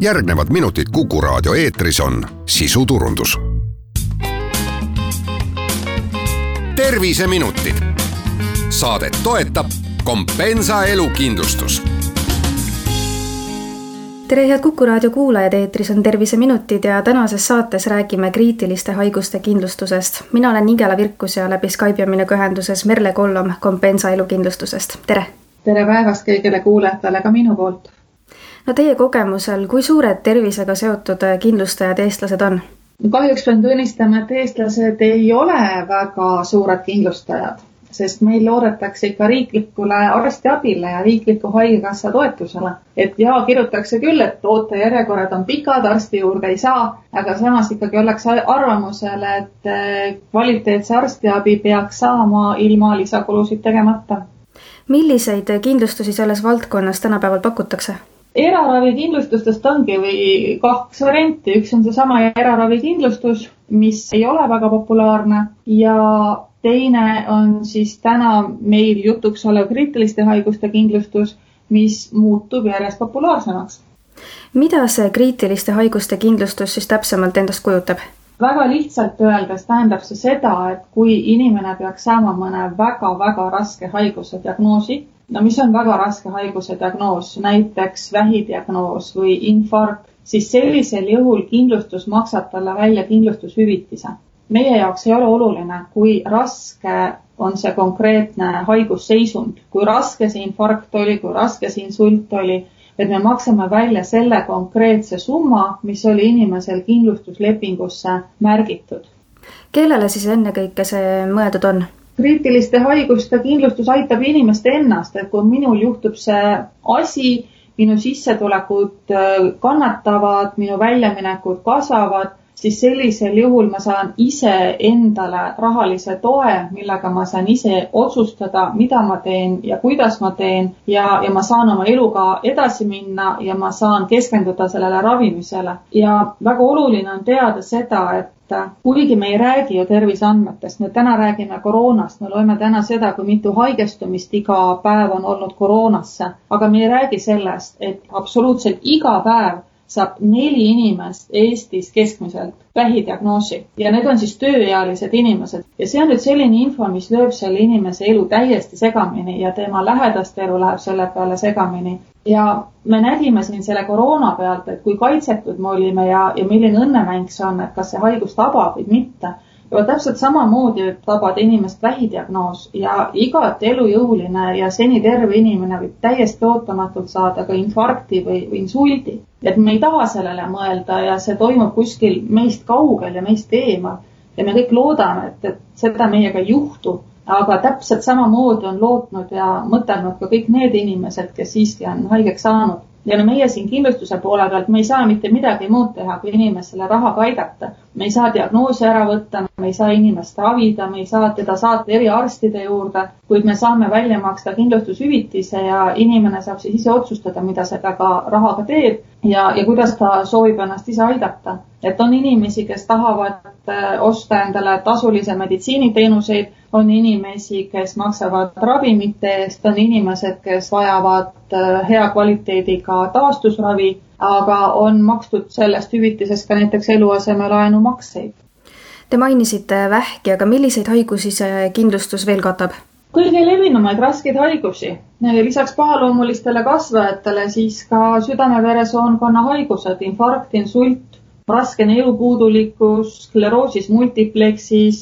järgnevad minutid Kuku raadio eetris on sisuturundus. terviseminutid. Saadet toetab Kompensa elukindlustus tere, head Kuku raadio kuulajad, eetris on Terviseminutid ja tänases saates räägime kriitiliste haiguste kindlustusest. mina olen Ingela Virkus ja läbi Skype'i on minuga ühenduses Merle Kollom Kompensa elukindlustusest, tere! tere päevast kõigile kuulajatele ka minu poolt! No teie kogemusel, kui suured tervisega seotud kindlustajad eestlased on? kahjuks pean tunnistama, et eestlased ei ole väga suured kindlustajad sest meil loodetakse ikka riiklikule arstiabile ja riikliku haigekassa toetusele. et jaa, kirjutatakse küll, et ootejärjekorrad on pikad, arsti juurde ei saa, aga samas ikkagi ollakse arvamusel, et eh, kvaliteetse arstiabi peaks saama ilma lisakulusid tegemata. milliseid kindlustusi selles valdkonnas tänapäeval pakutakse? Eraravikindlustustest ongi või kaks varianti, üks on seesama eraravikindlustus, mis ei ole väga populaarne ja teine on siis täna meil jutuks olev kriitiliste haiguste kindlustus, mis muutub järjest populaarsemaks. mida see kriitiliste haiguste kindlustus siis täpsemalt endast kujutab? väga lihtsalt öeldes tähendab see seda, et kui inimene peaks saama mõne väga-väga raske haiguse diagnoosi, no mis on väga raske haiguse diagnoos, näiteks vähidiagnoos või infarkt, siis sellisel juhul kindlustus maksab talle välja kindlustushüvitise meie jaoks ei ole oluline, kui raske on see konkreetne haigusseisund, kui raske see infarkt oli, kui raske see insult oli, et me maksame välja selle konkreetse summa, mis oli inimesel kindlustuslepingusse märgitud. kellele siis ennekõike see mõeldud on? Kriitiliste haiguste kindlustus aitab inimest ennast, et kui minul juhtub see asi, minu sissetulekud kannatavad, minu väljaminekud kasvavad, siis sellisel juhul ma saan ise endale rahalise toe, millega ma saan ise otsustada, mida ma teen ja kuidas ma teen ja, ja ma saan oma eluga edasi minna ja ma saan keskenduda sellele ravimisele. ja väga oluline on teada seda, et kuigi me ei räägi ju terviseandmetest, me täna räägime koroonast, me loeme täna seda, kui mitu haigestumist iga päev on olnud koroonasse, aga me ei räägi sellest, et absoluutselt iga päev saab neli inimest Eestis keskmiselt vähidiagnoosi. Ja need on siis tööealised inimesed. Ja see on nüüd selline info, mis lööb selle inimese elu täiesti segamini ja tema lähedaste elu läheb selle peale segamini. ja me nägime siin selle koroona pealt, et kui kaitsetud me olime ja, ja milline õnnemäng see on, et kas see haigus tabab või mitte ja täpselt samamoodi võib tabada inimest vähidiagnoos ja igati elujõuline ja seni terve inimene võib täiesti ootamatult saada ka infarkti või, või insuldi. et me ei taha sellele mõelda ja see toimub kuskil meist kaugel ja meist eemal ja me kõik loodame, et, et seda meiega ei juhtu. aga täpselt samamoodi on lootnud ja mõtelnud ka kõik need inimesed, kes siiski on haigeks saanud ja no meie siin kindlustuse poole pealt, me ei saa mitte midagi muud teha, kui inimesele rahaga aidata. me ei saa diagnoosi ära võtta, me ei saa inimest ravida, me ei saa teda saata eriarstide juurde, kuid me saame välja maksta kindlustushüvitise ja inimene saab siis ise otsustada, mida sellega rahaga teeb ja, ja kuidas ta soovib ennast ise aidata. et on inimesi, kes tahavad äh, osta endale tasulisi meditsiiniteenuseid on inimesi, kes maksavad ravimite eest, on inimesed, kes vajavad äh, hea kvaliteediga taastusravi, aga on makstud sellest hüvitisest ka näiteks eluasemelaenu makseid. Te mainisite vähki, aga milliseid haigusi see kindlustus veel katab? kõige levinumaid raskeid haigusi, lisaks pahaloomulistele kasvajatele siis ka südame-veresoonkonna haigused, infarkt, insult, raskene elupuudulikkus, skleroosis multipleksis,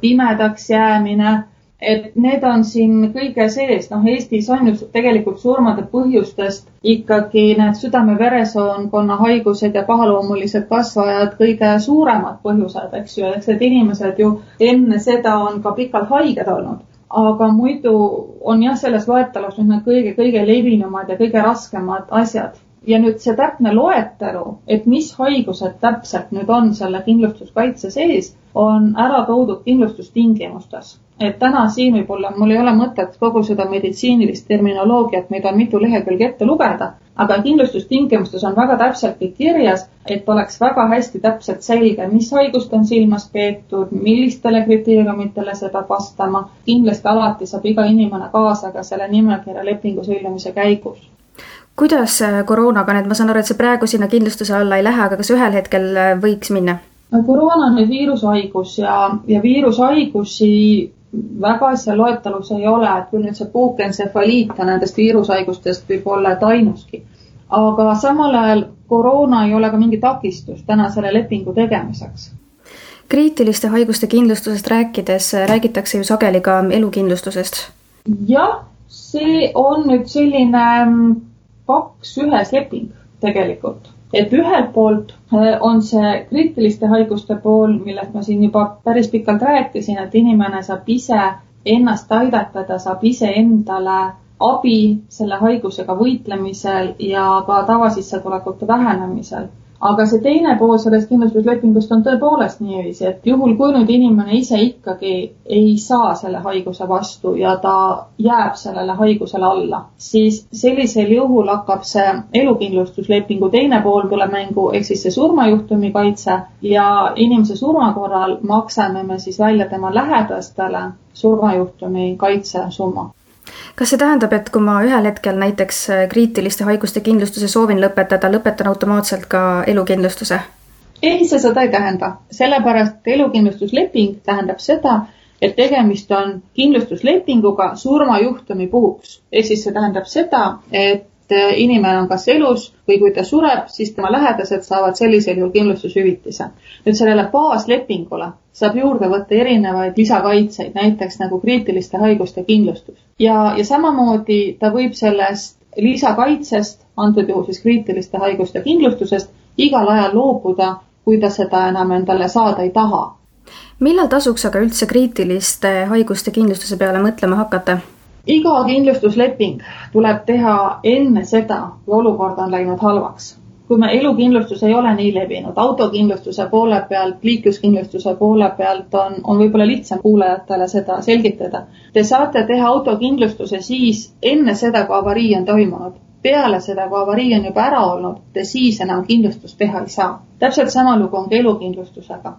pimedaks jäämine, et need on siin kõige sees, noh, Eestis on ju tegelikult surmade põhjustest ikkagi need südame-veresoonkonna haigused ja pahaloomulised kasvajad kõige suuremad põhjused, eks ju, eks need inimesed ju enne seda on ka pikalt haiged olnud. aga muidu on jah, selles loetelus nüüd need kõige-kõige levinumad ja kõige raskemad asjad ja nüüd see täpne loetelu, et mis haigused täpselt nüüd on selle kindlustuskaitse sees, on ära toodud kindlustustingimustes. et täna siin võib-olla mul ei ole mõtet kogu seda meditsiinilist terminoloogiat, mida on mitu lehekülge ette lugeda, aga kindlustustingimustes on väga täpselt kõik kirjas, et oleks väga hästi täpselt selge, mis haigust on silmas peetud, millistele kriteeriumitele see peab vastama. kindlasti alati saab iga inimene kaasa ka selle nimekirja lepingu sõlmimise käigus kuidas koroonaga nüüd, ma saan aru, et see praegu sinna kindlustuse alla ei lähe, aga kas ühel hetkel võiks minna? no koroona on nüüd viirushaigus ja, ja viirushaigusi väga seal loetelus ei ole, et küll nüüd see puukentsefaliit nendest viirushaigustest võib olla, et ainuski. aga samal ajal koroona ei ole ka mingi takistus täna selle lepingu tegemiseks. kriitiliste haiguste kindlustusest rääkides räägitakse ju sageli ka elukindlustusest. jah, see on nüüd selline mm, kaks ühes leping tegelikult. Et ühelt poolt äh, on see kriitiliste haiguste pool, millest ma siin juba päris pikalt rääkisin, et inimene saab ise ennast aidata, ta saab iseendale abi selle haigusega võitlemisel ja ka tavasissetulekute vähenemisel aga see teine pool sellest kindlustuslepingust on tõepoolest niiviisi, et juhul, kui nüüd inimene ise ikkagi ei saa selle haiguse vastu ja ta jääb sellele haigusele alla, siis sellisel juhul hakkab see elukindlustuslepingu teine pool tuleb mängu, ehk siis see surmajuhtumi kaitse. Ja inimese surma korral maksame me siis välja tema lähedastele surmajuhtumi kaitsesumma kas see tähendab, et kui ma ühel hetkel näiteks äh, kriitiliste haiguste kindlustuse soovin lõpetada, lõpetan automaatselt ka elukindlustuse? ei, see seda ei tähenda, sellepärast elukindlustusleping tähendab seda, et tegemist on kindlustuslepinguga surmajuhtumi puhuks. ehk siis see tähendab seda, et Eh, inimene on kas elus või kui ta sureb, siis tema lähedased saavad sellisel juhul kindlustushüvitise. nüüd sellele baaslepingule saab juurde võtta erinevaid lisakaitseid, näiteks nagu kriitiliste haiguste kindlustus. ja, ja samamoodi ta võib sellest lisakaitsest, antud juhul siis kriitiliste haiguste kindlustusest, igal ajal loobuda, kui ta seda enam endale saada ei taha. millal tasuks aga üldse kriitiliste haiguste kindlustuse peale mõtlema hakata? Iga kindlustusleping tuleb teha enne seda, kui olukord on läinud halvaks. kui me elukindlustus ei ole nii levinud, autokindlustuse poole pealt, liikluskindlustuse poole pealt on, on võib-olla lihtsam kuulajatele seda selgitada. Te saate teha autokindlustuse siis enne seda, kui avarii on toimunud. peale seda, kui avarii on juba ära olnud, te siis enam kindlustust teha ei saa. täpselt sama lugu on ka elukindlustusega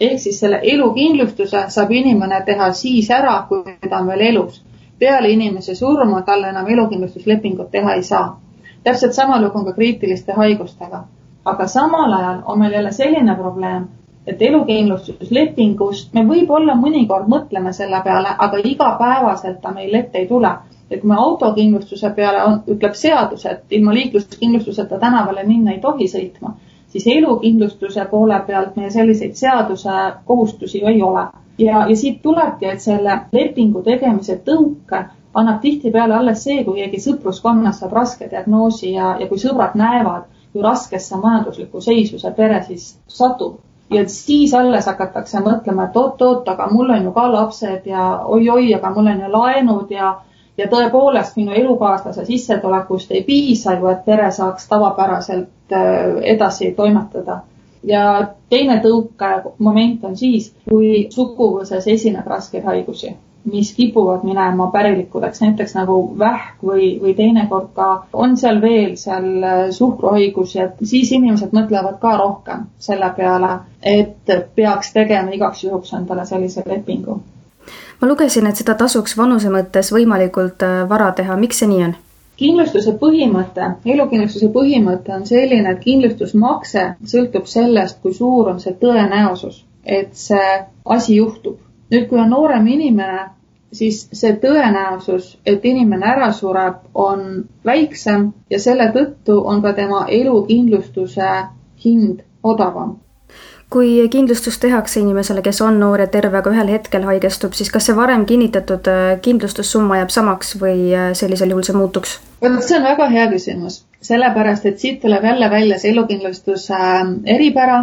ehk siis selle elukindlustuse saab inimene teha siis ära, kui ta on veel elus peale inimese surma talle enam elukindlustuslepingut teha ei saa. täpselt sama lugu on ka kriitiliste haigustega. aga samal ajal on meil jälle selline probleem, et elukindlustuslepingust me võib-olla mõnikord mõtleme selle peale, aga igapäevaselt ta meil ette ei tule. et kui me autokindlustuse peale on, ütleb seadus, et ilma liikluskindlustuseta tänavale minna ei tohi sõitma, siis elukindlustuse poole pealt meil selliseid seaduse kohustusi ju ei ole ja, ja siit tulebki, et selle lepingu tegemise tõuke annab tihtipeale alles see, kui keegi sõpruskonnas saab raske diagnoosi ja, ja kui sõbrad näevad, kui raskesse majanduslikku seisu see pere siis satub. ja siis alles hakatakse mõtlema, et oot-oot, aga mul on ju ka lapsed ja oi-oi, aga mul on ju laenud ja ja tõepoolest minu elukaaslase sissetulekust ei piisa ju, et pere saaks tavapäraselt äh, edasi toimetada ja teine tõukemoment on siis, kui suguvõses esineb raskeid haigusi, mis kipuvad minema pärilikudeks, näiteks nagu vähk või, või teinekord ka on seal veel seal äh, suhkruhaigusi, et siis inimesed mõtlevad ka rohkem selle peale, et peaks tegema igaks juhuks endale sellise lepingu. ma lugesin, et seda tasuks vanuse mõttes võimalikult äh, vara teha, miks see nii on? Kindlustuse põhimõte, elukindlustuse põhimõte on selline, et kindlustusmakse sõltub sellest, kui suur on see tõenäosus, et see asi juhtub. nüüd, kui on noorem inimene, siis see tõenäosus, et inimene ära sureb, on väiksem ja selle tõttu on ka tema elukindlustuse hind odavam kui kindlustus tehakse inimesele, kes on noor ja terve, aga ühel hetkel haigestub, siis kas see varem kinnitatud äh, kindlustussumma jääb samaks või äh, sellisel juhul see muutuks? vot see on väga hea küsimus, sellepärast et siit tuleb jälle välja see elukindlustuse äh, eripära,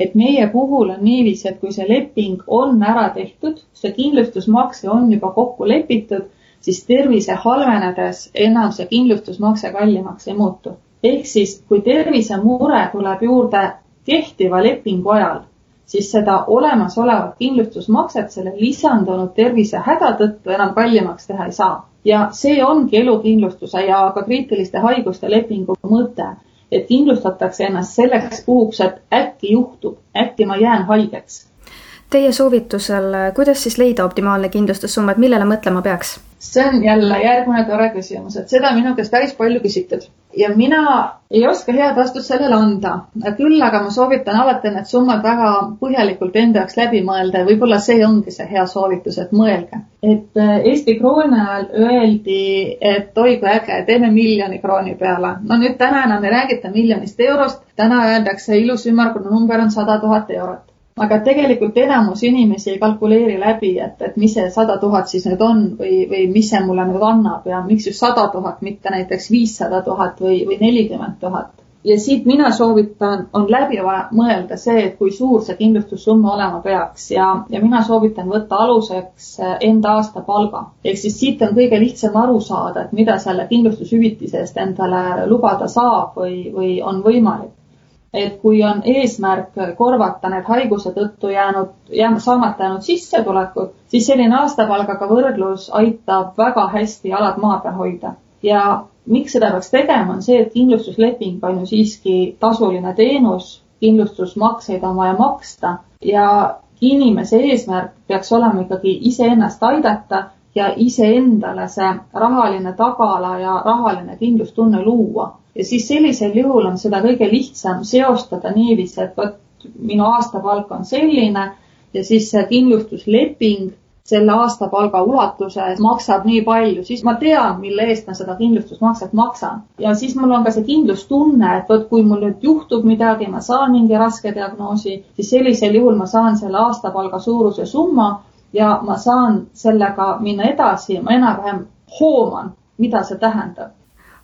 et meie puhul on niiviisi, et kui see leping on ära tehtud, see kindlustusmakse on juba kokku lepitud, siis tervise halvenedes enam see kindlustusmakse kallimaks ei muutu. ehk siis, kui tervisemure tuleb juurde kehtiva lepingu ajal, siis seda olemasolevat kindlustusmakset selle lisandunud tervisehäda tõttu enam kallimaks teha ei saa. ja see ongi elukindlustuse ja ka kriitiliste haiguste lepingu mõte, et kindlustatakse ennast selleks puhuks, et äkki juhtub, äkki ma jään haigeks. Teie soovitusel, kuidas siis leida optimaalne kindlustussumma, et millele mõtlema peaks? see on jälle järgmine tore küsimus, et seda minu käest päris palju küsitud ja mina ei oska head vastust sellele anda. küll aga ma soovitan alati need summad väga põhjalikult enda jaoks läbi mõelda ja võib-olla see ongi see hea soovitus, et mõelge. et äh, Eesti krooni ajal öeldi, et oi kui äge, teeme miljoni krooni peale. no nüüd täna enam ei räägita miljonist eurost, täna öeldakse ilus ümmargune number on sada tuhat eurot aga tegelikult enamus inimesi ei kalkuleeri läbi, et, et mis see sada tuhat siis nüüd on või, või mis see mulle nüüd annab ja miks just sada tuhat, mitte näiteks viissada tuhat või, või nelikümmend tuhat. ja siit mina soovitan, on läbi mõelda see, kui suur see kindlustussumma olema peaks ja, ja mina soovitan võtta aluseks enda aastapalga. ehk siis siit on kõige lihtsam aru saada, et mida selle kindlustushüvitise eest endale lubada saab või, või on võimalik et kui on eesmärk korvata need haiguse tõttu jäänud, saamata jäänud sissetulekud, siis selline aastapalgaga võrdlus aitab väga hästi jalad maa peal hoida. ja miks seda peaks tegema, on see, et kindlustusleping on ju siiski tasuline teenus, kindlustusmakseid on vaja maksta ja inimese eesmärk peaks olema ikkagi iseennast aidata ja iseendale see rahaline tagala ja rahaline kindlustunne luua ja siis sellisel juhul on seda kõige lihtsam seostada niiviisi, et vot minu aastapalk on selline ja siis see kindlustusleping selle aastapalga ulatuses maksab nii palju, siis ma tean, mille eest ma seda kindlustusmakset maksan. ja siis mul on ka see kindlustunne, et vot kui mul nüüd juhtub midagi, ma saan mingi raske diagnoosi, siis sellisel juhul ma saan selle aastapalga suuruse summa ja ma saan sellega minna edasi, ma enam-vähem hooman, mida see tähendab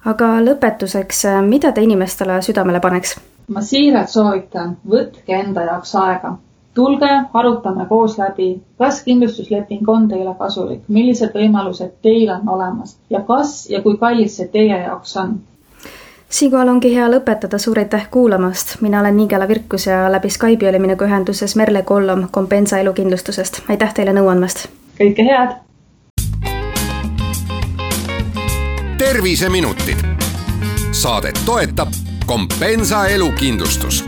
aga lõpetuseks, mida te inimestele südamele paneks? ma siiralt soovitan, võtke enda jaoks aega. tulge, arutame koos läbi, kas kindlustusleping on teile kasulik, millised võimalused teil on olemas ja kas ja kui kallis see teie jaoks on siinkohal ongi hea lõpetada, suur aitäh kuulamast, mina olen Nigela Virkus ja läbi Skype'i oli minuga ühenduses Merle Kollom Compensa elukindlustusest, aitäh teile nõu andmast! kõike head! terviseminutid. Saadet toetab Kompensa elukindlustus